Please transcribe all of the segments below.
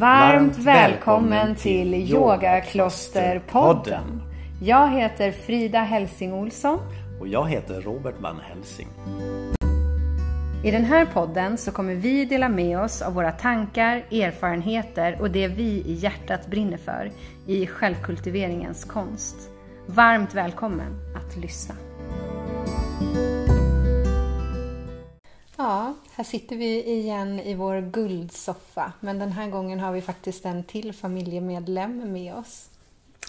Varmt välkommen till Yogaklosterpodden. Jag heter Frida Helsing Olsson. Och jag heter Robert Van Helsing. I den här podden så kommer vi dela med oss av våra tankar, erfarenheter och det vi i hjärtat brinner för i självkultiveringens konst. Varmt välkommen att lyssna. Ja, här sitter vi igen i vår guldsoffa. Men den här gången har vi faktiskt en till familjemedlem med oss.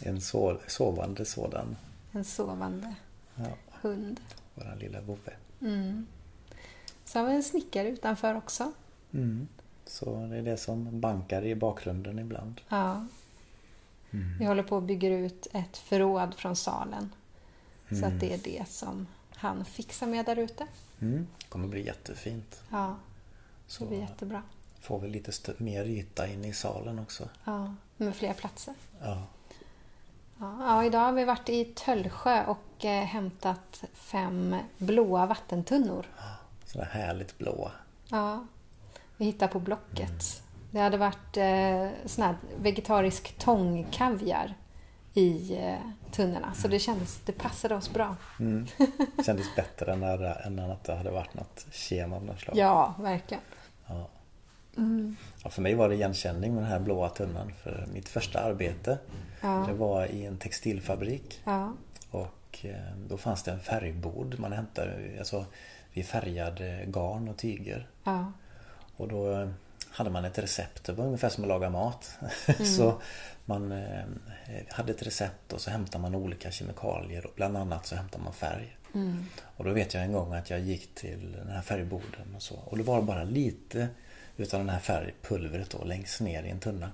En so sovande sådan. En sovande Ja, hund. våran lilla vovve. Mm. Så har vi en snickare utanför också. Mm. Så det är det som bankar i bakgrunden ibland. Ja. Vi håller på att bygga ut ett förråd från salen. Så att det är det som han fixar med där ute. Mm. Det kommer bli jättefint. Ja, Så det blir jättebra. får vi lite mer yta in i salen också. Ja, med fler platser. Ja. Ja, idag har vi varit i Töllsjö och eh, hämtat fem blåa vattentunnor. Sådär härligt blåa. Ja, vi hittade på Blocket. Det hade varit eh, sån här vegetarisk tångkaviar i eh, tunnorna. Så det kändes, det passade oss bra. Mm. Kändes bättre när, än att det hade varit något kem av något slag. Ja, verkligen. Ja. Ja, för mig var det igenkänning med den här blåa tunnan. För mitt första arbete Ja. det var i en textilfabrik. Ja, Och eh, då fanns det en färgbod. Man hämtade, alltså, vi färgade garn och tyger. ja, Och då eh, hade man ett recept. Det var ungefär som att laga mat. så man eh, hade ett recept och så hämtade man olika kemikalier. Och bland annat så hämtade man färg. Och då vet jag en gång att jag gick till den här färgboden och så. Och det var bara lite utav den här färgpulvret då längst ner i en tunna.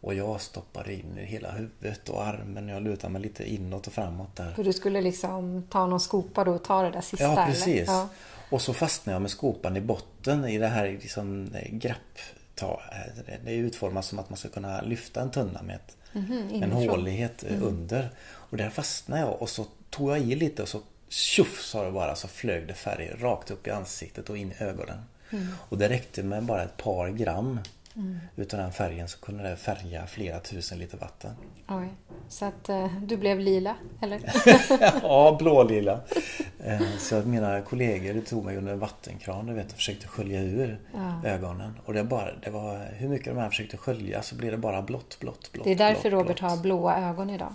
Och jag stoppade in i hela huvudet och armen. Jag lutade mig lite inåt och framåt där. för du skulle liksom ta någon skopa då och ta det där sista? Ja, precis. Ja. Och så fastnade jag med skopan i botten i det här liksom eh, grapp... ta- eh, Det är utformat som att man ska kunna lyfta en tunna med ett, en Mhm, inifrån. hålighet eh, under. Och där fastnade jag och så tog jag i lite och så tjoff sa det bara så flög det färg rakt upp i ansiktet och in i ögonen. Mm. Och det räckte med bara ett par gram utav den färgen så kunde det färga flera tusen liter vatten. Oj. Så att eh, du blev lila, eller? ja, blålila. Eh, Så att mina kollegor tog mig under en vattenkran du vet, och försökte skölja ur ögonen. Och det, bara, det var hur mycket de här försökte skölja så blev det bara blått, blått, blått. Det är därför blått, Robert blått. har blåa ögon idag.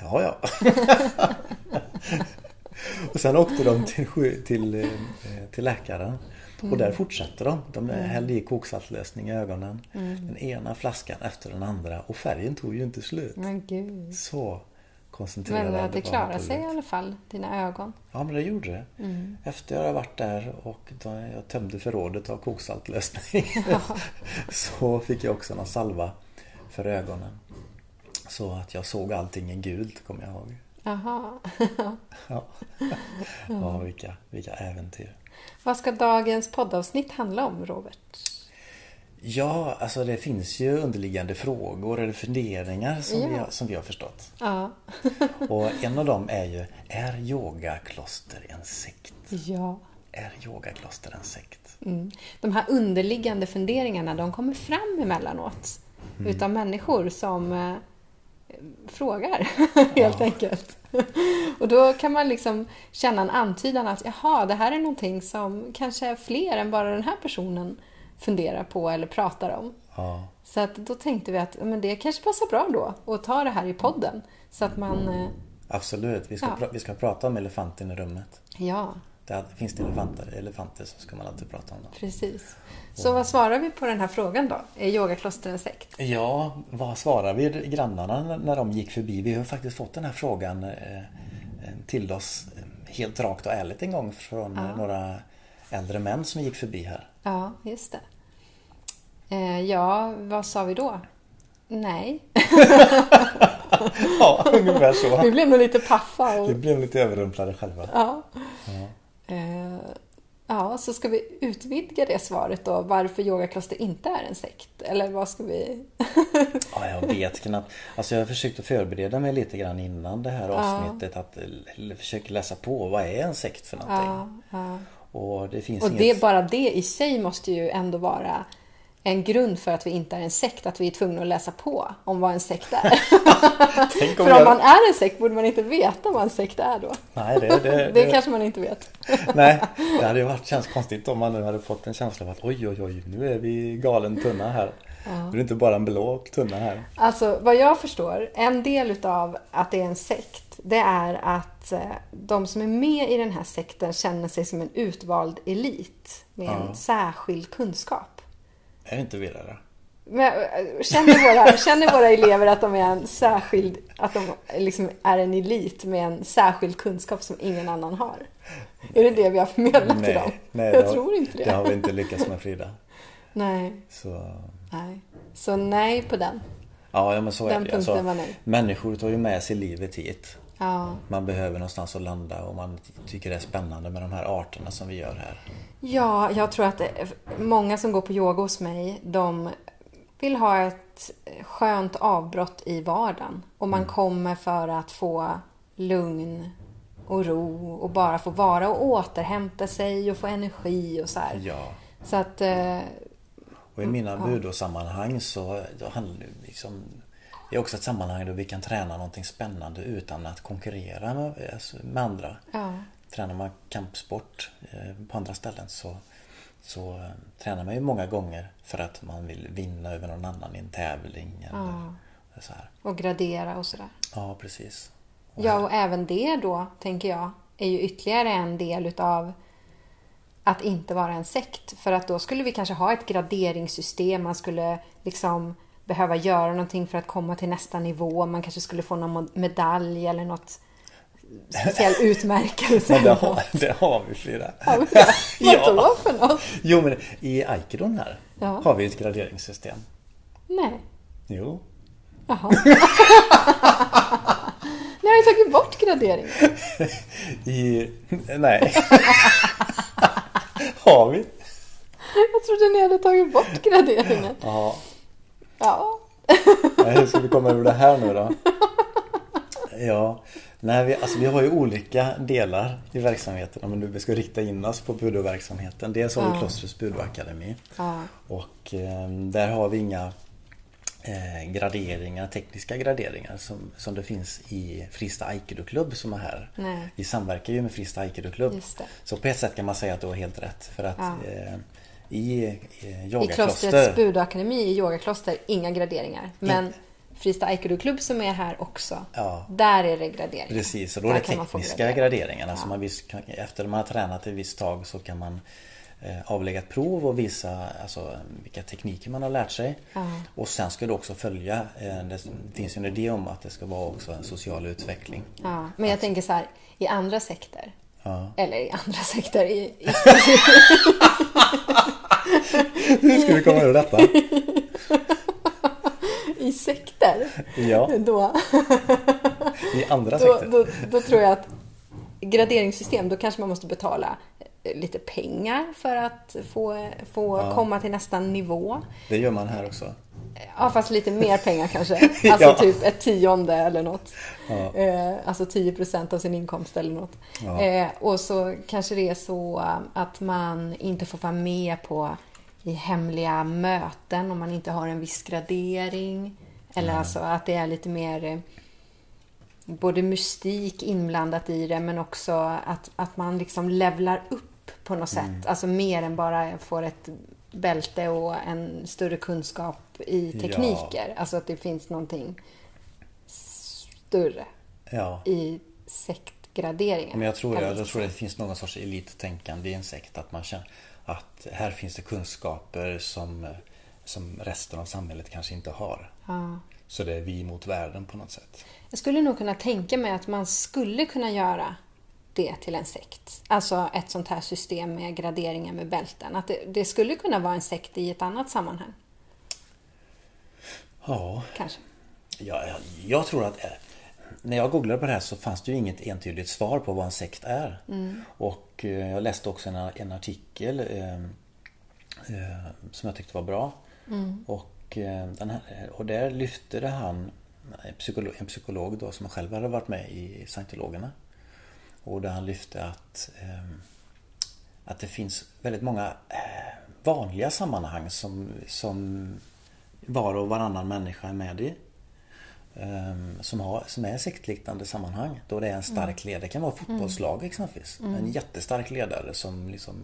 Ja, ja. och sen åkte de till, till, eh, till läkaren. Och där fortsatte de. De hällde i koksaltlösning i ögonen. Den ena flaskan efter den andra. Och färgen tog ju inte slut. Men gud. Så koncentrerad Men det klarar sig i alla fall, dina ögon. Ja men det gjorde det. Efter jag hade varit där och jag tömde förrådet av koksaltlösning så fick jag också någon salva för ögonen. Så att jag såg allting i gult kommer jag ihåg. Jaha. Ja, ja vilka, vilka äventyr. Vad ska dagens poddavsnitt handla om, Robert? Ja, alltså det finns ju underliggande frågor eller funderingar som, Ja. vi, har, som vi har förstått. Ja. Och en av dem är ju, är yogakloster en sekt? ja. Är yogakloster en sekt? Mm. De här underliggande funderingarna, de kommer fram emellanåt. Utav människor som eh, frågar, helt enkelt. Och då kan man liksom känna en antydan att jaha, det här är någonting som kanske fler än bara den här personen funderar på eller pratar om. Ja. Så att då tänkte vi att men det kanske passar bra då att ta det här i podden. Så att man, eh, Absolut, vi ska, Ja. vi ska prata om elefanten i rummet. ja, Där finns det elefanter, elefanter så ska man alltid prata om dem. precis. Så vad svarar vi på den här frågan då? Är yogakloster en sekt? Ja, vad svarar vi grannarna när- de gick förbi? Vi har faktiskt fått den här frågan eh, till oss eh, helt rakt och ärligt en gång från eh, några äldre män som gick förbi här. Ja, just det. Eh, ja, vad sa vi då? Nej. Ja, ungefär så. Vi blev nog lite paffa. Vi Och, blev lite överrumplade själva. ja. Eh, ja, så ska vi utvidga det svaret då, varför yogakloster inte är en sekt? Eller vad ska vi... Ja, jag vet knappt. Alltså jag försökte förbereda mig lite grann innan det här avsnittet. Att l- försöka läsa på. Vad är en sekt för någonting? ja, ja. Och det finns Och inget... det, bara det i sig måste ju ändå vara en grund för att vi inte är en sekt, att vi är tvungna att läsa på om vad en sekt är. Om för om man är en sekt borde man inte veta vad en sekt är då. Nej, det, det, Det, det, kanske man inte vet. Nej, det hade varit, känts konstigt om man nu hade fått en känsla av att oj, oj, oj, nu är vi galen tunna här. Är det inte bara en blå tunna här. Alltså vad jag förstår, en del utav att det är en sekt, det är att eh, de som är med i den här sekten känner sig som en utvald elit med en Ja. särskild kunskap. Är det inte vidare? Men, eh, känner, våra, känner våra elever att de är en särskild, att de liksom är en elit med en särskild kunskap som ingen annan har? Är det det vi har förmedlat till dem? nej jag har- tror inte det. Det har vi inte lyckats med Frida. Nej, Så, nej. Så nej på den. ja, ja, men så Den är det. Alltså, nej. människor tar ju med sig livet hit. Ja. Man behöver någonstans att landa och man tycker det är spännande med de här arterna som vi gör här. Ja, jag tror att det, många som går på yoga hos mig, de vill ha ett skönt avbrott i vardagen. Och man kommer för att få lugn och ro och bara få vara och återhämta sig och få energi och så här. Ja. Så att, eh, Och i mina budosammanhang så handlar det liksom Det är också ett sammanhang då vi kan träna någonting spännande utan att konkurrera med, alltså, med andra. ja, Tränar man kampsport eh, på andra ställen så, så eh, tränar man ju många gånger för att man vill vinna över någon annan i en tävling. Eller Ja. så här. och gradera och sådär. Ja, precis. Och Ja, och även det då, tänker jag, är ju ytterligare en del utav att inte vara en sekt. För att då skulle vi kanske ha ett graderingssystem. Man skulle liksom behöva göra någonting för att komma till nästa nivå. Man kanske skulle få någon medalj eller något speciell utmärkelse. Men det har, det har vi Frida. Ja, men Vadå för något? Jo men i Aikidon här Ja. har vi ett graderingssystem. Nej. Jo. Jaha. Ni har ju tagit bort graderingen. I... Nej. har vi? Jag trodde ni hade tagit bort graderingen. Ja. Ja. Hur ska vi komma över det här nu då? Ja, nej, vi, alltså, vi har ju olika delar i verksamheten om vi ska rikta in oss på budoverksamheten. Dels har vi Ja. Klostrets budoakademi Ja. och eh, där har vi inga eh, graderingar, tekniska graderingar som, som det finns i Frista Aikido-klubb som är här. Nej. Vi samverkar ju med Frista Aikido-klubb. Så på ett sätt kan man säga att du har helt rätt för att Ja. eh, i eh, I yogakloster klostrets budakademi i yogakloster, inga graderingar. Men Frista Aikido-klubb som är här också, Ja. där är det graderingar. Precis, och då är det man tekniska gradera. graderingarna. Så man visst kan, efter man har tränat ett visst tag så kan man eh, avlägga ett prov och visa alltså, vilka tekniker man har lärt sig. Ja. Och sen ska du också följa, eh, det finns ju en idé om att det ska vara också en social utveckling. Ja, men jag tänker så här, i andra sekter, Ja. eller i andra sekter, i, i, Hur ska vi komma över detta? i sekter, Ja, då, i andra då, sekter. då, då tror jag att graderingssystem, då kanske man måste betala eh, lite pengar för att få, få Ja. komma till nästa nivå. Det gör man här också. Ja, fast lite mer pengar kanske. Alltså Ja. typ ett tionde eller något. Ja. Eh, alltså 10 procent av sin inkomst eller något. Ja. Eh, och så kanske det är så eh, att man inte får vara med på i hemliga möten om man inte har en viss gradering. Eller alltså att det är lite mer eh, både mystik inblandat i det men också att, att man liksom levlar upp på något sätt. Alltså mer än bara får ett bälte och en större kunskap i Ja. tekniker. Alltså att det finns någonting större Ja. i sektgraderingen. Men jag tror, jag säga. tror det finns någon sorts elittänkande i en sekt. Att man känner att här finns det kunskaper som, som resten av samhället kanske inte har. Ja. Så det är vi mot världen på något sätt. Jag skulle nog kunna tänka mig att man skulle kunna göra det till en sekt. Alltså ett sånt här system med graderingar med bälten. Att det, det skulle kunna vara en sekt i ett annat sammanhang. Ja, Kanske. jag, jag, jag tror att eh, när jag googlade på det här så fanns det ju inget entydigt svar på vad en sekt är. Och eh, jag läste också en, en artikel eh, eh, som jag tyckte var bra. Och, eh, här, och där lyfte det han en psykolog, en psykolog då som själv hade varit med i scientologerna. Och där han lyfte att, eh, att det finns väldigt många eh, vanliga sammanhang som, som var och varannan människa är med i. Um, som, har, som är sektliknande sammanhang. Då det är en stark ledare. Det kan vara fotbollslag exempelvis. Mm. En jättestark ledare som liksom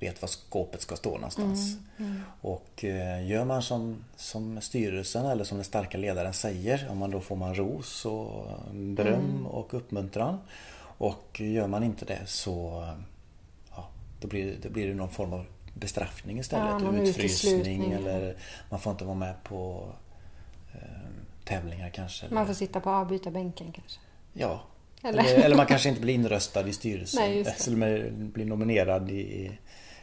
vet var skåpet ska stå någonstans. Mm. Mm. Och eh, gör man som, som styrelsen eller som den starka ledaren säger, om man då får man ros och beröm Mm. och uppmuntran. Och gör man inte det så ja, då blir, då blir det någon form av bestraffning istället. Ja, Utfrysning eller man får inte vara med på eh, tävlingar kanske. Man får sitta på avbytarbänken kanske. Ja. Eller? Eller, eller man kanske inte blir inröstad i styrelsen. Nej, eller blir nominerad i,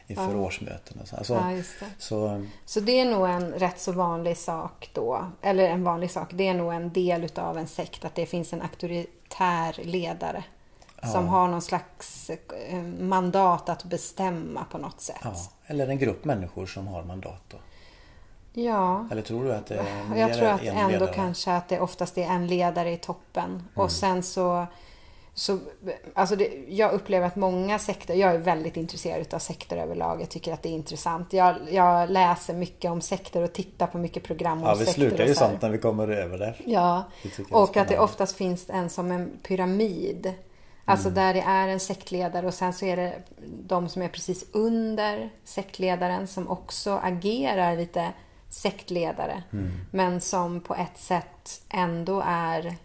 inför Ja. Ja, årsmöten. Och så. Alltså, just det. så Så det är nog en rätt så vanlig sak då. Eller en vanlig sak. Det är nog en del utav en sekt att det finns en auktoritär ledare. Som Ja. har någon slags eh, mandat att bestämma på något sätt. Ja, eller en grupp människor som har mandat då. Ja. Eller tror du att det är mer Jag tror att en ändå ledare? kanske att det oftast är en ledare i toppen. Mm. Och sen så... så alltså det, jag upplever att många sekter... Jag är väldigt intresserad av sekter överlag. Jag tycker att det är intressant. Jag, jag läser mycket om sekter och tittar på mycket program om Ja, vi sekter. slukar ju sånt när vi kommer över där. Ja, och att det oftast finns en som en pyramid. Alltså Mm. där det är en sektledare och sen så är det de som är precis under sektledaren som också agerar lite sektledare. Mm. Men som på ett sätt ändå är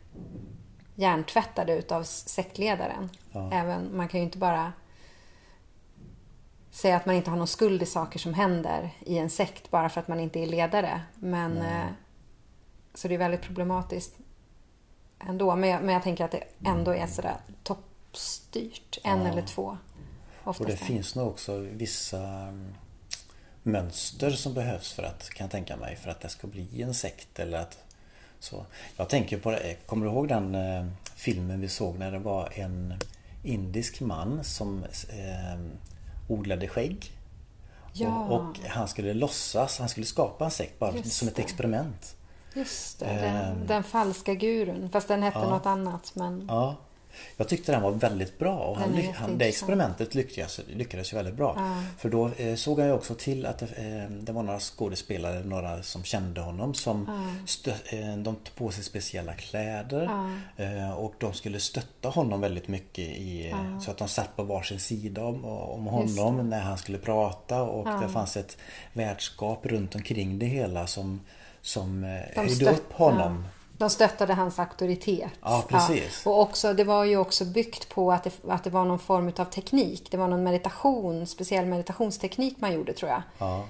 hjärntvättade utav sektledaren. Ja. Även, man kan ju inte bara säga att man inte har någon skuld i saker som händer i en sekt bara för att man inte är ledare. Men, eh, så det är väldigt problematiskt ändå. Men jag, men jag tänker att det ändå är sådär toppstyrt. En Ja. eller två. Och det är. finns nog också vissa mm, mönster som behövs för att, kan jag tänka mig, för att det ska bli en sekt eller att så. Jag tänker på det, kommer du ihåg den eh, filmen vi såg när det var en indisk man som eh, odlade skägg? Ja. Och, och han skulle låtsas, han skulle skapa en sekt bara Just som ett det. experiment. Just det, Ehm. den, den falska gurun. Fast den hette Ja. något annat. Men Ja. Jag tyckte den var väldigt bra och han, ly- han, det experimentet lyckades, lyckades ju väldigt bra. Ja. För då eh, såg jag ju också till att det, eh, det var några skådespelare, några som kände honom som stö, eh, de tog på sig speciella kläder eh, och de skulle stötta honom väldigt mycket i, eh, så att de satt på varsin sida om, om honom när han skulle prata och det fanns ett värdskap runt omkring det hela som, som eh, de, höjde upp honom. Ja, de stöttade hans auktoritet. Ja, precis. Och också, det var ju också byggt på att det, att det var någon form av teknik. Det var någon meditation, speciell meditationsteknik man gjorde tror jag. Ja.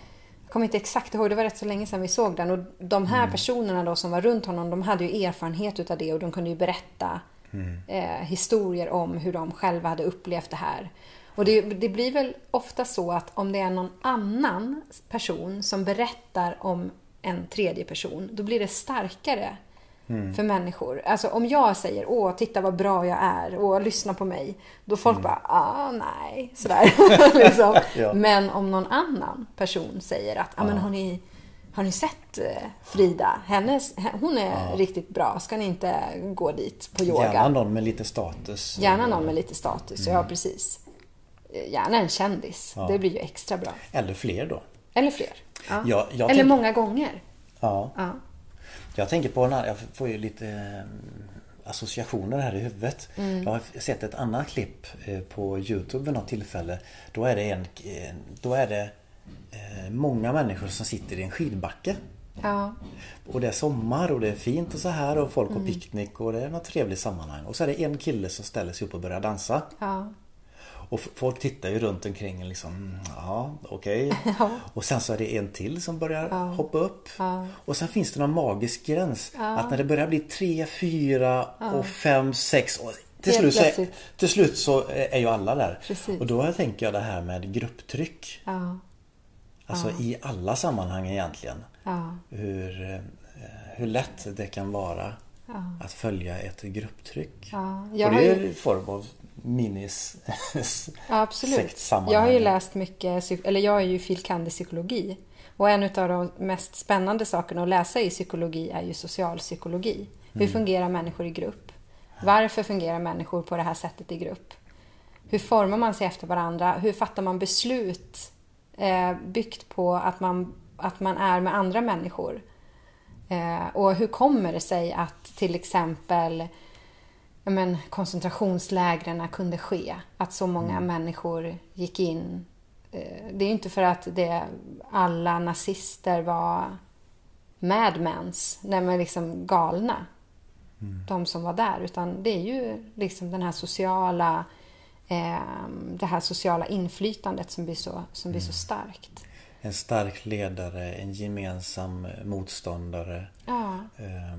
Jag kommer inte exakt ihåg, det var rätt så länge sedan vi såg den. Och de här Mm. personerna då som var runt honom, de hade ju erfarenhet utav det och de kunde ju berätta Mm. eh, historier om hur de själva hade upplevt det här. Och det, det blir väl ofta så att om det är någon annan person som berättar om en tredje person, då blir det starkare Mm. för människor. Alltså om jag säger åh, titta vad bra jag är och lyssna på mig. Då folk bara, ah nej, sådär. liksom. Mm. Ja. Men om någon annan person säger att, ah, men har ni, har ni sett eh, Frida? Hennes, hon är riktigt bra. Ska ni inte gå dit på yoga? Gärna någon med lite status. Gärna någon med lite status, ja precis. Eh, Gärna en kändis. Ja. Det blir ju extra bra. Eller fler då. Eller fler. Ja. Ja, jag Eller tänk- många gånger. Ja. Ja. Jag tänker på, en annan- jag får ju lite eh, associationer här i huvudet. Mm. Jag har sett ett annat klipp eh, på Youtube vid något tillfälle. Då är det, en, då är det eh, många människor som sitter i en skidbacke. Ja. Och det är sommar och det är fint och så här och folk Mm. har picknick och det är något trevligt sammanhang. Och så är det en kille som ställer sig upp och börjar dansa. Ja. Och folk tittar ju runt omkring och liksom, mm, ja okej. Och sen så är det en till som börjar hoppa upp. Och sen finns det någon magisk gräns. Att när det börjar bli tre, fyra och fem, sex och till slut, så är, till slut så är ju alla där. Precis. Och då tänker jag det här med grupptryck. Ja. Alltså i alla sammanhang egentligen. Ja. Hur, eh, hur lätt det kan vara att följa ett grupptryck. Ja, och det är ju- en form av minis absolut. Jag har ju läst mycket, eller jag är ju filkand i psykologi. Och en av de mest spännande sakerna att läsa i psykologi är ju socialpsykologi. Hur Mm. fungerar människor i grupp? Varför fungerar människor på det här sättet i grupp? Hur formar man sig efter varandra? Hur fattar man beslut eh, byggt på att man, att man är med andra människor. Eh, och hur kommer det sig att till exempel men, koncentrationslägren kunde ske? Att så många mm. människor gick in. Eh, det är inte för att det, alla nazister var madmans, nej men liksom galna. Mm. De som var där. Utan det är ju liksom den här sociala eh, det här sociala inflytandet som blir så, som blir så mm. starkt. En stark ledare, en gemensam motståndare. Ja. Eh,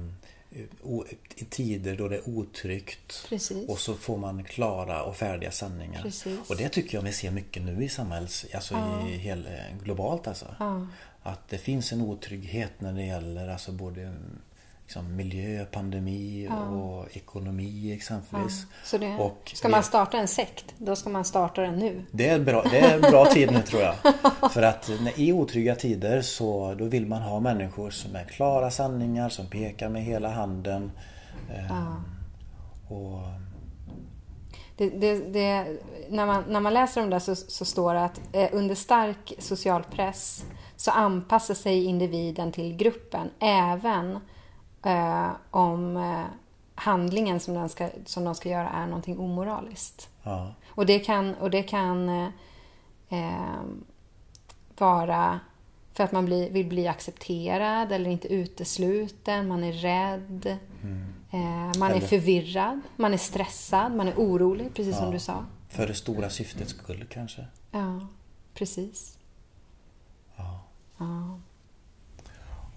i tider då det är otryggt. Precis. Och så får man klara och färdiga sanningar. Precis. Och det tycker jag vi ser mycket nu i samhälls... Alltså ja. i hel, globalt alltså. Ja. Att det finns en otrygghet när det gäller alltså både liksom miljö, pandemi ja. och ekonomi exempelvis. Ja. Så det, och ska man starta en sekt, då ska man starta den nu. Det är, bra, det är en bra tid nu tror jag. För att i otrygga tider så då vill man ha människor som är klara sanningar, som pekar med hela handen. Ja. Ehm, och... Det, det, det, när, man, när man läser om det så, så står det att eh, under stark social press så anpassar sig individen till gruppen även eh, om eh, handlingen som, den ska, som de ska göra är någonting omoraliskt. Ja. Och det kan, och det kan eh, eh, vara för att man blir, vill bli accepterad eller inte utesluten. Man är rädd. Mm. Eh, man eller... är förvirrad. Man är stressad. Man är orolig, precis ja. som du sa. För det stora syftets skull kanske? Ja, precis. Ja. ja.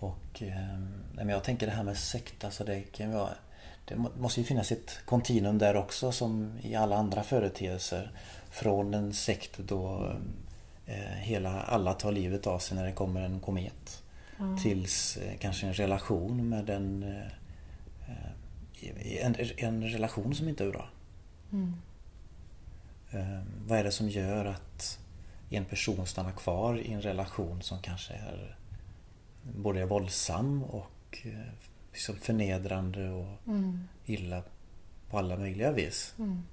Och eh, jag tänker det här med sekt, alltså det kan vara det måste ju finnas ett kontinuum där också som i alla andra företeelser. Från en sekt då eh, hela, alla tar livet av sig när det kommer en komet. Mm. Tills eh, kanske en relation med en, eh, en, en relation som inte är bra. Mm. Eh, vad är det som gör att en person stannar kvar i en relation som kanske är både våldsam och eh, liksom förnedrande och mm. illa på alla möjliga vis. Mm.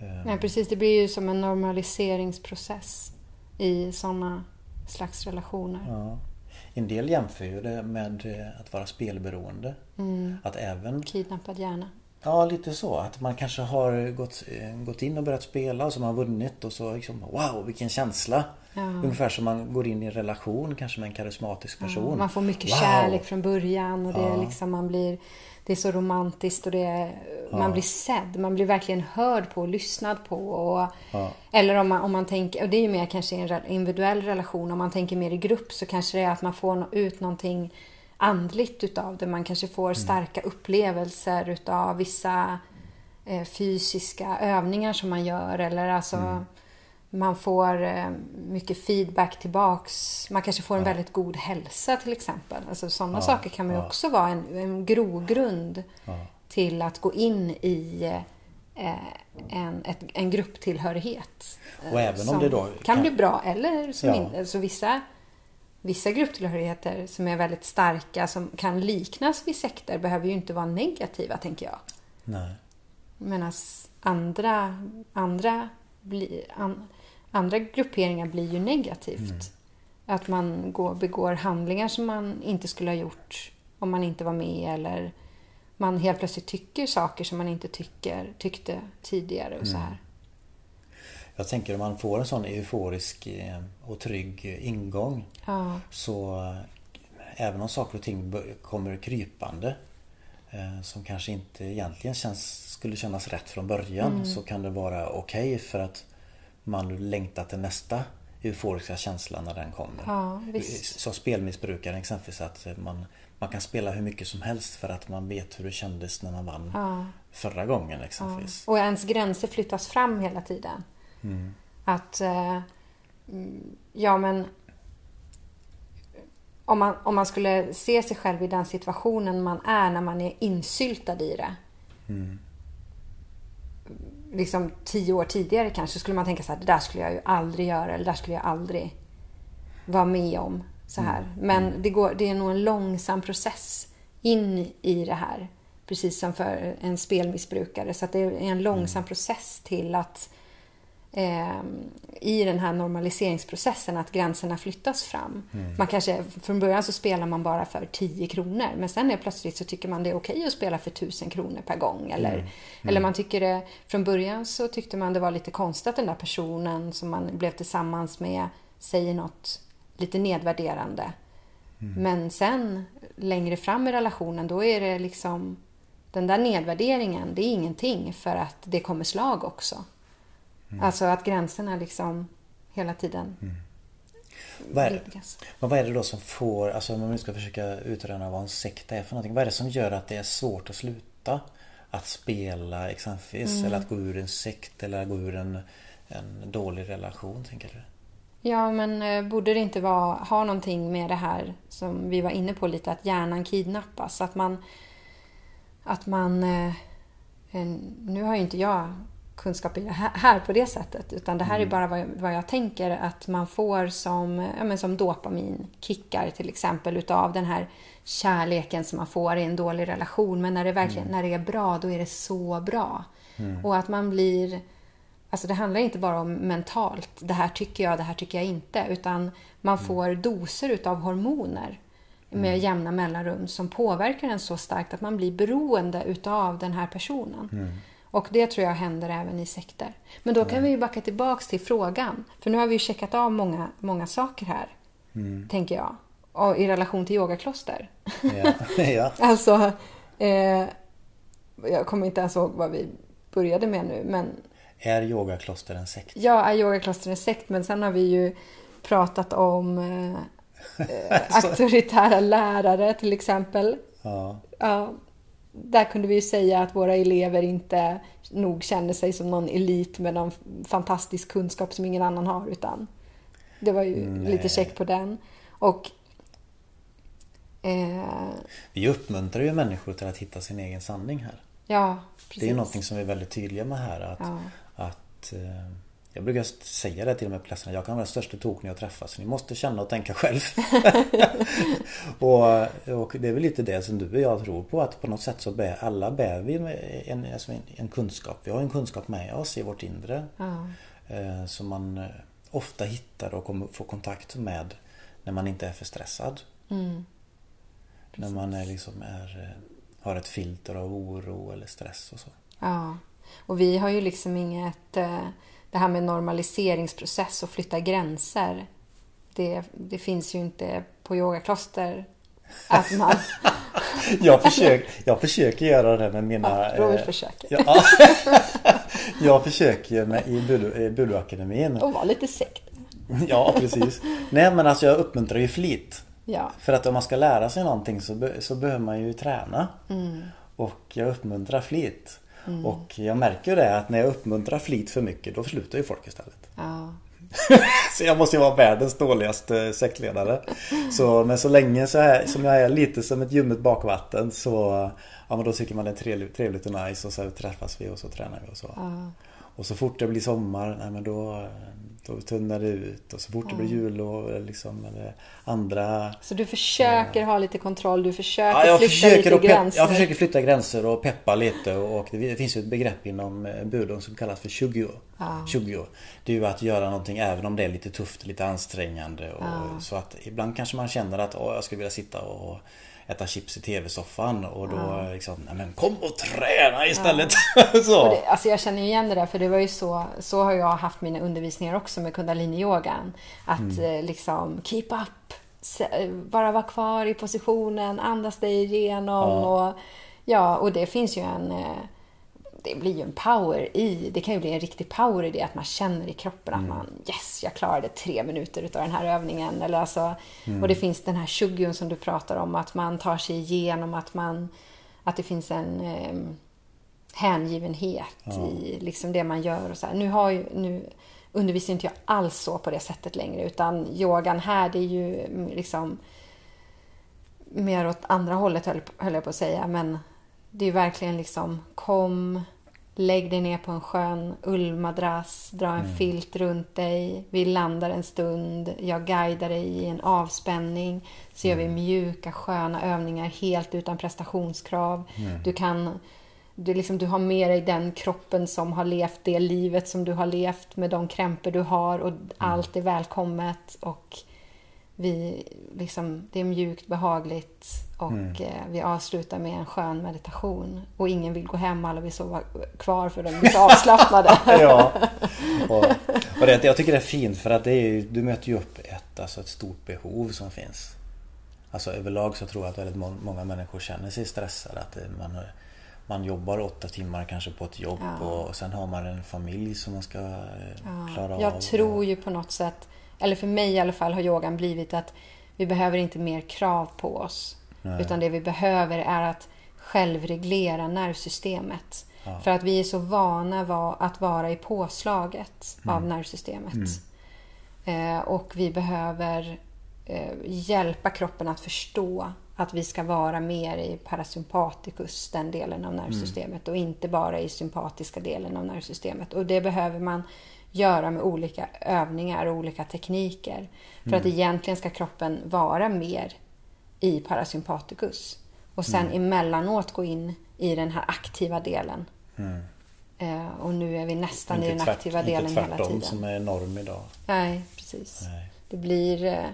Um, Nej, precis. Det blir ju som en normaliseringsprocess i sådana slags relationer. Ja. En del jämför ju det med eh, att vara spelberoende. Mm. Att även... Kidnappad hjärna. Ja, lite så. Att man kanske har gått, eh, gått in och börjat spela och så har man vunnit och så liksom Wow, vilken känsla! Ja. Ungefär som man går in i en relation kanske med en karismatisk person. Ja, man får mycket wow. kärlek från början och det är liksom man blir Det är så romantiskt och det är, man blir sedd. Man blir verkligen hörd på och lyssnad på. Och, Eller om man, om man tänker, och det är ju mer kanske en individuell relation. Om man tänker mer i grupp så kanske det är att man får ut någonting andligt utav det. Man kanske får mm. starka upplevelser utav vissa eh, fysiska övningar som man gör. Eller alltså mm man får eh, mycket feedback tillbaks. Man kanske får en ja. väldigt god hälsa till exempel. Alltså, sådana ja, saker kan ju ja. också vara en, en grogrund till att gå in i eh, en, ett, en grupptillhörighet. Och även om det då kan, kan bli bra eller som inte. Alltså vissa, vissa grupptillhörigheter som är väldigt starka som kan liknas vid sekter behöver ju inte vara negativa tänker jag. Nej. Medan andra, andra blir, an, andra grupperingar blir ju negativt. Mm. Att man går, begår handlingar som man inte skulle ha gjort om man inte var med eller man helt plötsligt tycker saker som man inte tycker, tyckte tidigare och mm. så här. Jag tänker om man får en sån euforisk eh, och trygg ingång ja. så eh, även om saker och ting kommer krypande eh, som kanske inte egentligen känns, skulle kännas rätt från början mm. så kan det vara okej okay för att man längtar till nästa euforiska känsla när den kommer. Ja, visst. Som spelmissbrukare exempelvis att man, man kan spela hur mycket som helst för att man vet hur det kändes när man vann ja. förra gången exempelvis. Ja. Och ens gränser flyttas fram hela tiden. Mm. Att eh, Ja men om man, om man skulle se sig själv i den situationen man är när man är insyltad i det. Mm liksom tio år tidigare kanske skulle man tänka så här, det där skulle jag ju aldrig göra eller det där skulle jag aldrig vara med om. Så här. Mm. Men mm. det, går, det är nog en långsam process in i det här. Precis som för en spelmissbrukare. Så det är en långsam mm. process till att eh, i den här normaliseringsprocessen att gränserna flyttas fram. Mm. Man kanske, från början så spelar man bara för 10 kronor men sen är plötsligt så tycker man det är okej att spela för 1000 kronor per gång. Eller, Mm. eller man tycker det, från början så tyckte man det var lite konstigt att den där personen som man blev tillsammans med säger något lite nedvärderande. Mm. Men sen längre fram i relationen då är det liksom den där nedvärderingen, det är ingenting för att det kommer slag också. Mm. Alltså att gränserna liksom hela tiden Vad är, vidgas. men vad är det då som får, alltså om man nu ska försöka utröna vad en sekt är för någonting. Vad är det som gör att det är svårt att sluta? Att spela exempelvis Mm. eller att gå ur en sekt eller att gå ur en, en dålig relation tänker du? Ja, men eh, borde det inte vara, ha någonting med det här som vi var inne på lite, att hjärnan kidnappas? Att man... Att man eh, nu har ju inte jag kunskap i det här, här på det sättet, utan det här är bara vad jag, vad jag tänker att man får som, ja, men som dopaminkickar till exempel utav den här kärleken som man får i en dålig relation. Men när det verkligen när det är bra, då är det så bra. Och att man blir Alltså det handlar inte bara om mentalt, det här tycker jag, det här tycker jag inte, utan man får doser utav hormoner med jämna mellanrum som påverkar en så starkt att man blir beroende utav den här personen. Och det tror jag händer även i sekter. Men då kan vi ju backa tillbaks till frågan, för nu har vi ju checkat av många, många saker här, tänker jag, och i relation till yogakloster. Ja, ja. Alltså, eh, jag kommer inte ens ihåg vad vi började med nu, men Är yogakloster en sekt? Ja, är yogakloster en sekt, men sen har vi ju pratat om eh, eh, auktoritära lärare till exempel. Ja. Ja, där kunde vi ju säga att våra elever inte nog känner sig som någon elit med någon fantastisk kunskap som ingen annan har, utan det var ju Nej. lite check på den. Och eh, Vi uppmuntrar ju människor till att hitta sin egen sanning här. ja, precis. Det är någonting som vi är väldigt tydliga med här. Att, Ja. att, eh, jag brukar säga det till med på klasserna. Jag kan vara den största tok när jag träffas. Så ni måste känna och tänka själv. och, och det är väl lite det som du och jag tror på. Att på något sätt så bär alla bär vi en, alltså en, en kunskap. Vi har en kunskap med oss i vårt inre. Ja. Eh, som man eh, ofta hittar och kommer få kontakt med när man inte är för stressad. Mm. När man är liksom är, eh, har ett filter av oro eller stress och så. Ja, och vi har ju liksom inget... eh, Det här med normaliseringsprocess och flytta gränser. Det, det finns ju inte på yogakloster. Att man... Jag, försöker, jag försöker göra det med mina... Ja, Robert eh, försöker. Ja, jag försöker med, i Bulu- Buluakademin. Och vara lite sekt. Ja, precis. Nej men alltså jag uppmuntrar ju flit. Ja. För att om man ska lära sig någonting så, så behöver man ju träna. Mm. Och jag uppmuntrar flit. Och jag märker ju det att när jag uppmuntrar flit för mycket då slutar ju folk istället. ja. Så jag måste ju vara världens dåligaste sektledare. Så, men så länge så här, som jag är lite som ett ljummet bakvatten så Ja men då tycker man det är trevligt, trevligt och nice och så träffas vi och så tränar vi och så. Ja. Och så fort det blir sommar, nej men då, då tunnar ut. Och så fort det blir jul och liksom eller andra Så du försöker ha lite kontroll, du försöker Ja, flytta försöker, lite gränser. jag försöker flytta gränser och peppa lite och det finns ju ett begrepp inom eh, budon som kallas för shugyo. Ja. shugyo. Det är ju att göra någonting även om det är lite tufft, lite ansträngande. Och Ja. Så att ibland kanske man känner att Åh, jag skulle vilja sitta och äta chips i tv-soffan och då liksom, nej men kom och träna istället. så. Och det, alltså jag känner igen det där, för det var ju så, så har jag haft mina undervisningar också med kundalini-yogan. Att Mm. eh, liksom keep up, se- bara vara kvar i positionen, andas dig igenom. Ja. Och, ja, och det finns ju en... Det blir ju en power i, det kan ju bli en riktig power i det att man känner i kroppen Mm. att man yes, jag klarade tre minuter utav den här övningen. Eller alltså, Mm. Och det finns den här shugyon som du pratar om, att man tar sig igenom, att man att det finns en eh, hängivenhet i liksom det man gör. Och så här. Nu, har ju, nu undervisar inte jag alls så på det sättet längre utan yogan här det är ju liksom mer åt andra hållet höll, höll jag på att säga. Men det är verkligen liksom kom, lägg dig ner på en skön ullmadrass, dra en filt runt dig, vi landar en stund, jag guidar dig i en avspänning. Så gör vi mjuka sköna övningar helt utan prestationskrav. Du kan du, liksom, du har med dig den kroppen som har levt det livet som du har levt med de krämpor du har och allt är välkommet och vi, liksom, det är mjukt, behagligt och eh, vi avslutar med en skön meditation. Och ingen vill gå hem, alla vill sova kvar för de är så avslappnade. ja. Och, och det, jag tycker det är fint för att det är, du möter ju upp ett, alltså ett stort behov som finns. Alltså överlag så tror jag att väldigt må- många människor känner sig stressade. Att man, man jobbar åtta timmar kanske på ett jobb Ja. och sen har man en familj som man ska eh, klara av. Jag tror ju på något sätt, eller för mig i alla fall har yogan blivit att vi behöver inte mer krav på oss. Utan det vi behöver är att självreglera nervsystemet. För att vi är så vana va- att vara i påslaget av nervsystemet. Eh, och vi behöver eh, hjälpa kroppen att förstå att vi ska vara mer i parasympaticus, den delen av nervsystemet och inte bara i sympatiska delen av nervsystemet. Och det behöver man göra med olika övningar och olika tekniker. För att egentligen ska kroppen vara mer i parasympaticus. Och sen emellanåt gå in i den här aktiva delen. Eh, och nu är vi nästan i den tvärt- aktiva delen inte hela tvärtom tiden. som är norm idag. Nej, precis. Nej. Det, blir, eh,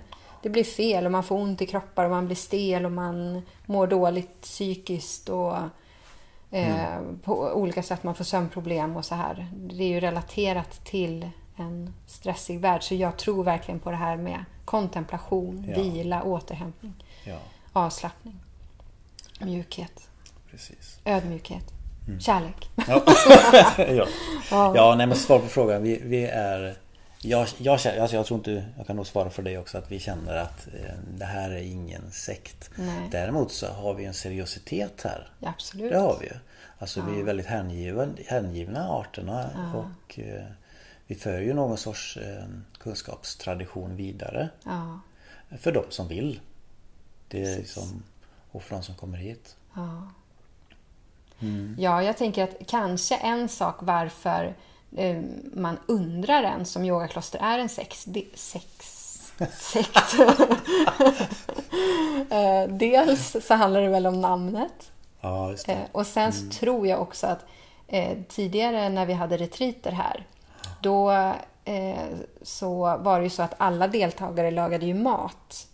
det blir fel och man får ont i kroppar och man blir stel och man mår dåligt psykiskt och eh, på olika sätt. Man får sömnproblem och så här. Det är ju relaterat till en stressig värld. Så jag tror verkligen på det här med kontemplation, Ja. vila, återhämtning, Ja, avslappning, mjukhet, precis. ödmjukhet, Mm. kärlek. Ja. ja. ja, nej men svar på frågan. Vi, vi är... Jag, jag, känner, alltså jag tror inte, jag kan nog svara för dig också, att vi känner att eh, det här är ingen sekt. Nej. Däremot så har vi en seriositet här. Ja, absolut. Det har vi ju. Alltså vi är väldigt hängiven, hängivna arterna och eh, vi för ju någon sorts eh, kunskapstradition vidare. Ja, För de som vill. Det är liksom, och för de som kommer hit. ja. Mm. Ja, jag tänker att kanske en sak varför man undrar ens om yogakloster är en sex, sex sekt. eh, dels så handlar det väl om namnet. Ja. Eh, och sen så tror jag också att eh, tidigare när vi hade retriter här, då eh, så var det ju så att alla deltagare lagade ju mat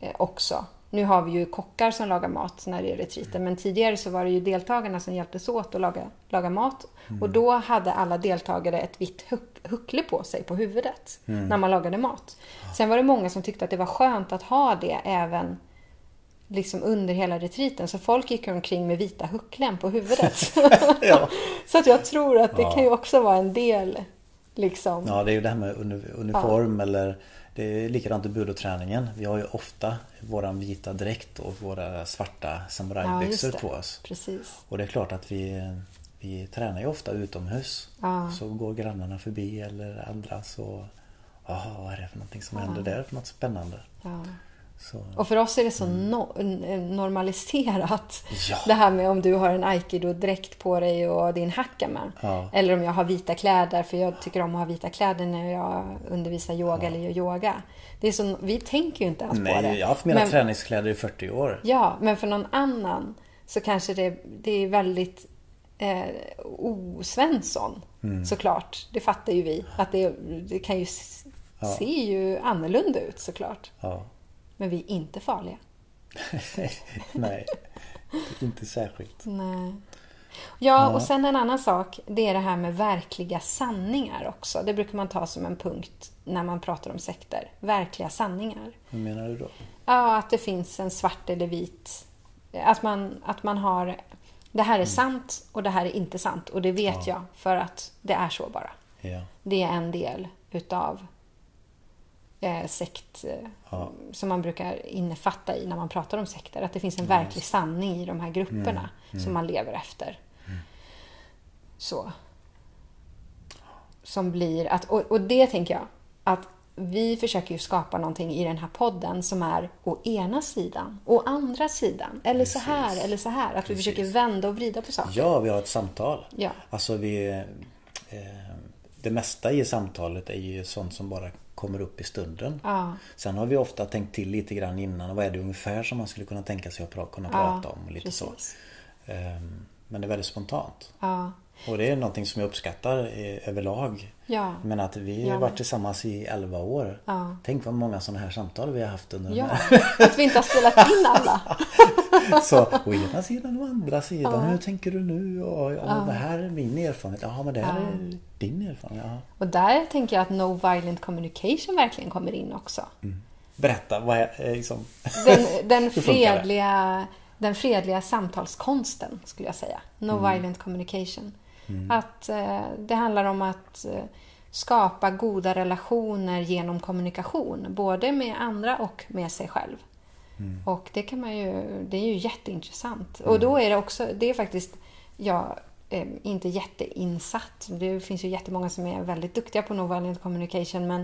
eh, också. Nu har vi ju kockar som lagar mat när det är retriter, men tidigare så var det ju deltagarna som hjälptes åt att laga, laga mat. Och då hade alla deltagare ett vitt huck, huckle på sig på huvudet när man lagade mat. Sen var det många som tyckte att det var skönt att ha det även liksom under hela retriten. Så folk gick omkring med vita hucklen på huvudet. Ja. Så att jag tror att det kan ju också vara en del. Liksom. Ja, det är ju det här med uni- uniform eller det är likadant i budoträningen. Vi har ju ofta våran vita dräkt och våra svarta Ja, samurajbyxor det. på oss. Precis. Och det är klart att vi, vi tränar ju ofta utomhus. Ja. Så går grannarna förbi eller andra så Jaha, vad är det för någonting som händer där för något spännande? Ja. Så, Och för oss är det så no- normaliserat. Ja. Det här med om du har en aikido-dräkt på dig och din hackama. Ja. Eller om jag har vita kläder, för jag tycker om att ha vita kläder när jag undervisar yoga eller gör yoga. Det är så, vi tänker ju inte ens på det. nej, jag har haft mina Men- träningskläder i 40 år. Ja, men för någon annan så kanske det, det är väldigt eh, osvensson. Mm. Såklart. Det fattar ju vi. Att det, det kan ju se ju annorlunda ut såklart. Ja. Men vi är inte farliga. nej, inte särskilt. Nej. Ja, och sen en annan sak. Det är det här med verkliga sanningar också. Det brukar man ta som en punkt när man pratar om sekter. Verkliga sanningar. Hur menar du då? Ja, att det finns en svart eller vit. Att man, att man har... Det här är sant och det här är inte sant. Och det vet jag för att det är så bara. Ja. Det är en del utav eh, sekt eh, Ja. som man brukar innefatta i när man pratar om sekter. Att det finns en verklig sanning i de här grupperna som man lever efter. Så. Som blir att, och, och det tänker jag, att vi försöker ju skapa någonting i den här podden som är å ena sidan, å andra sidan, eller så här, Precis. eller så här. Att vi Precis. försöker vända och vrida på saker. Ja, vi har ett samtal. Ja. Alltså vi... Eh, det mesta i samtalet är ju sånt som bara kommer upp i stunden. Ja. Sen har vi ofta tänkt till lite grann innan. Vad är det ungefär som man skulle kunna tänka sig att kunna prata om? Lite så. precis. Ehm, men det är väldigt spontant. Och det är någonting som jag uppskattar eh, överlag. Ja. Men att vi har varit tillsammans i 11 år. Ja. Tänk vad många sådana här samtal vi har haft under de Ja, här. att vi inte har spelat in alla. Så å ena sidan och andra sidan. Hur tänker du nu? Och, ja, Det här är min erfarenhet. Ja men det här är din erfarenhet. Ja. Och där tänker jag att No Violent Communication verkligen kommer in också. Berätta, vad är eh, liksom... Den, den, fredliga, den fredliga samtalskonsten skulle jag säga. No Mm. Violent Communication. Att eh, det handlar om att eh, skapa goda relationer genom kommunikation. Både med andra och med sig själv. Mm. Och det kan man ju, det är ju jätteintressant. Och då är det också, det är faktiskt, jag är inte jätteinsatt. Det finns ju jättemånga som är väldigt duktiga på no violent communication men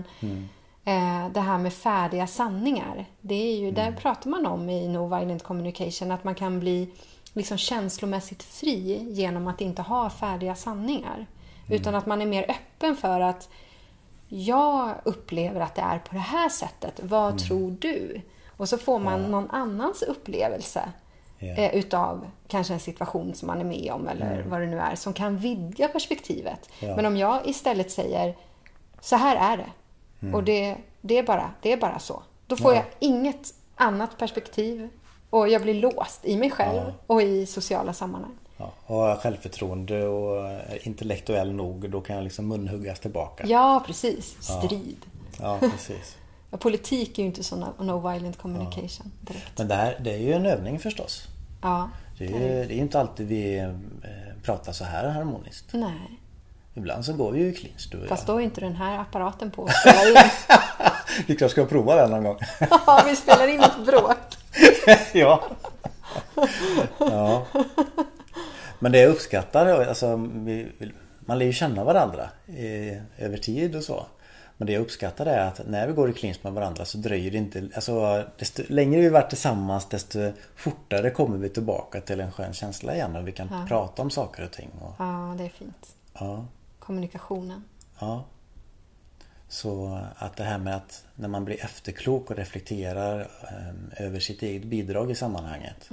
eh, det här med färdiga sanningar, det är ju, där pratar man om i no violent communication att man kan bli liksom känslomässigt fri genom att inte ha färdiga sanningar. Utan att man är mer öppen för att jag upplever att det är på det här sättet. Vad tror du? Och så får man någon annans upplevelse Ja. eh, utav kanske en situation som man är med om eller vad det nu är som kan vidga perspektivet. Ja. Men om jag istället säger så här är det och det, det, är bara, det är bara så. Då får Ja. jag inget annat perspektiv och jag blir låst i mig själv Ja. och i sociala sammanhang. Ja, och har jag självförtroende och är intellektuell nog då kan jag liksom munhuggas tillbaka. Ja, precis. Strid. Ja, precis. Politik är ju inte så no, no violent communication direkt. Men det, här, det är ju en övning förstås. Ja, Det är ju det är ju inte alltid vi eh, pratar så här harmoniskt. nej. Ibland så går vi ju i clinch du och Fast jag. då är inte den här apparaten på. Vi kanske ska prova den någon gång. Ja, vi spelar in ett bråk. ja. ja. Men det jag uppskattar, alltså, vi, man lär ju känna varandra eh, över tid och så. Men det jag uppskattar är att när vi går i clinch med varandra så dröjer det inte, alltså desto längre vi varit tillsammans desto fortare kommer vi tillbaka till en skön känsla igen och vi kan prata om saker och ting. Och, Ja, det är fint. ja, Kommunikationen. ja. Så att det här med att när man blir efterklok och reflekterar eh, över sitt eget bidrag i sammanhanget.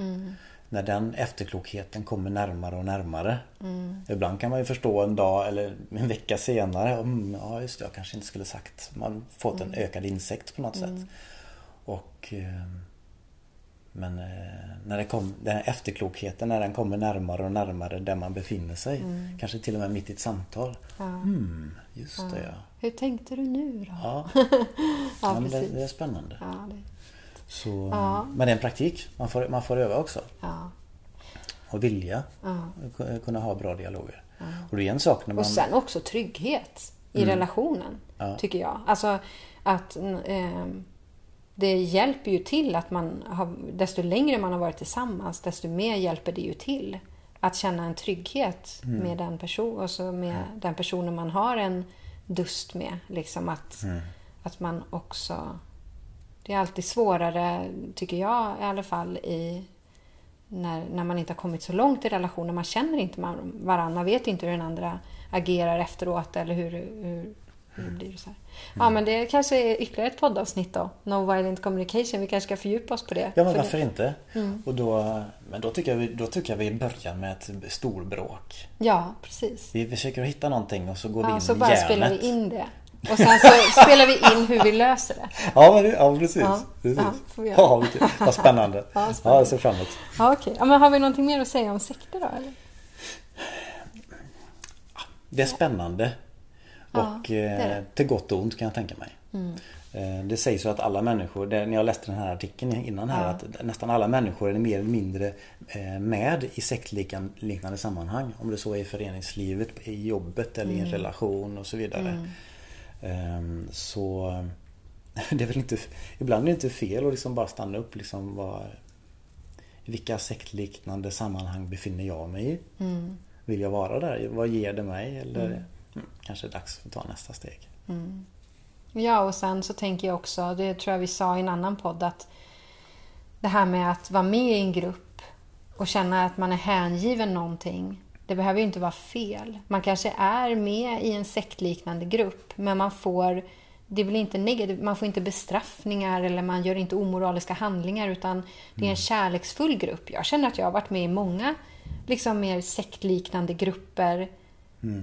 När den efterklokheten kommer närmare och närmare. Ibland kan man ju förstå en dag eller en vecka senare. Mm, ja just det, jag kanske inte skulle sagt. Man fått en ökad insikt på något sätt. Och eh, Men eh, när det kom, den här efterklokheten när den kommer närmare och närmare där man befinner sig. Kanske till och med mitt i ett samtal. Mm, just det ja. Hur tänkte du nu då? Ja, Ja, ja det, det är spännande. Ja, det, Så, Ja. Men det är en praktik. Man får, man får öva också. ja. Och vilja Ja. ku- kunna ha bra dialoger. Och det är en sak när man... Och sen också trygghet i relationen, Mm. Ja. tycker jag. Alltså att eh, det hjälper ju till att man har, desto längre man har varit tillsammans, desto mer hjälper det ju till att känna en trygghet Mm. med den person, alltså med den personen man har en dust med. Liksom att, Mm. att man också... Det är alltid svårare, tycker jag i alla fall, i när, när man inte har kommit så långt i relationen. Man känner inte varandra, man vet inte hur den andra agerar efteråt eller hur, hur, det blir. Så här. Mm. Ja, men det kanske är ytterligare ett poddavsnitt då. No violent communication. Vi kanske ska fördjupa oss på det. Ja men För varför det, inte? Och då, men då tycker, jag vi, då tycker jag vi börjar med ett storbråk. Ja, precis. Vi försöker hitta någonting och så går vi Ja, in så i bara järnet. spelar vi in det. Och sen så spelar vi in hur vi löser det. Ja, men, det- ja precis. Ja, precis. ja. Ja, vilket, vad spännande. Ja, Ja, spännande. jag ser fram emot. Ja, okej. Ja, men har vi någonting mer att säga om sekter då? Eller? Det är spännande. Ja, och det är det. eh, till gott och ont kan jag tänka mig. Eh, Det sägs ju att alla människor, det, när jag läste den här artikeln innan här, Ja. att nästan alla människor är mer eller mindre eh, med i sektliknande sammanhang. Om det så är i föreningslivet, i jobbet eller i en relation och så vidare. Ehm, Så det är väl inte, ibland är det inte fel att liksom bara stanna upp liksom vad, vilka sektliknande sammanhang befinner jag mig i? Vill jag vara där? Vad ger det mig? Eller mm, kanske är det dags att ta nästa steg. Ja, och sen så tänker jag också, det tror jag vi sa i en annan podd, att det här med att vara med i en grupp och känna att man är hängiven någonting, det behöver ju inte vara fel. Man kanske är med i en sektliknande grupp, men man får det blir inte negativt, man får inte bestraffningar eller man gör inte omoraliska handlingar utan det är en kärleksfull grupp. Jag känner att jag har varit med i många liksom mer sektliknande grupper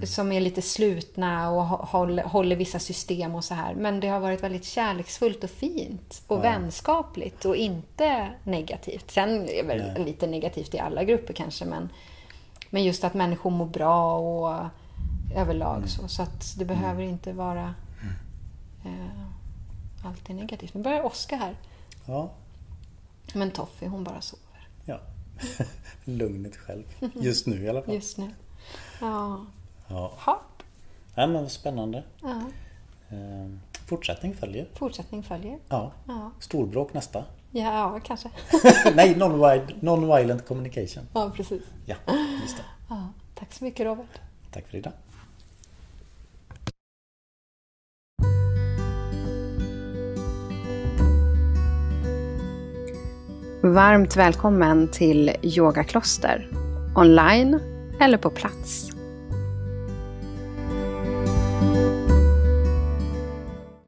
som är lite slutna och hå- håller, håller vissa system och så här. Men det har varit väldigt kärleksfullt och fint och vänskapligt och inte negativt. Sen är väl Nej. lite negativt i alla grupper kanske, men, men just att människor mår bra och överlag så. Så att det behöver inte vara eh, alltid negativt. Nu börjar Oskar här. Ja, Men Toffe, hon bara sover ja. Lugnet själv. Just nu i alla fall. just nu. Ja. Ja. Hopp. ja men vad spännande. Ja. Eh, Fortsättning följer. Fortsättning följer. Ja. Ja, Storbråk nästa. Ja, kanske. Nej, non-violent non communication. Ja, precis. Ja, just det. Ja, tack så mycket Robert. Tack för idag. Varmt välkommen till Yoga Kloster. Online eller på plats.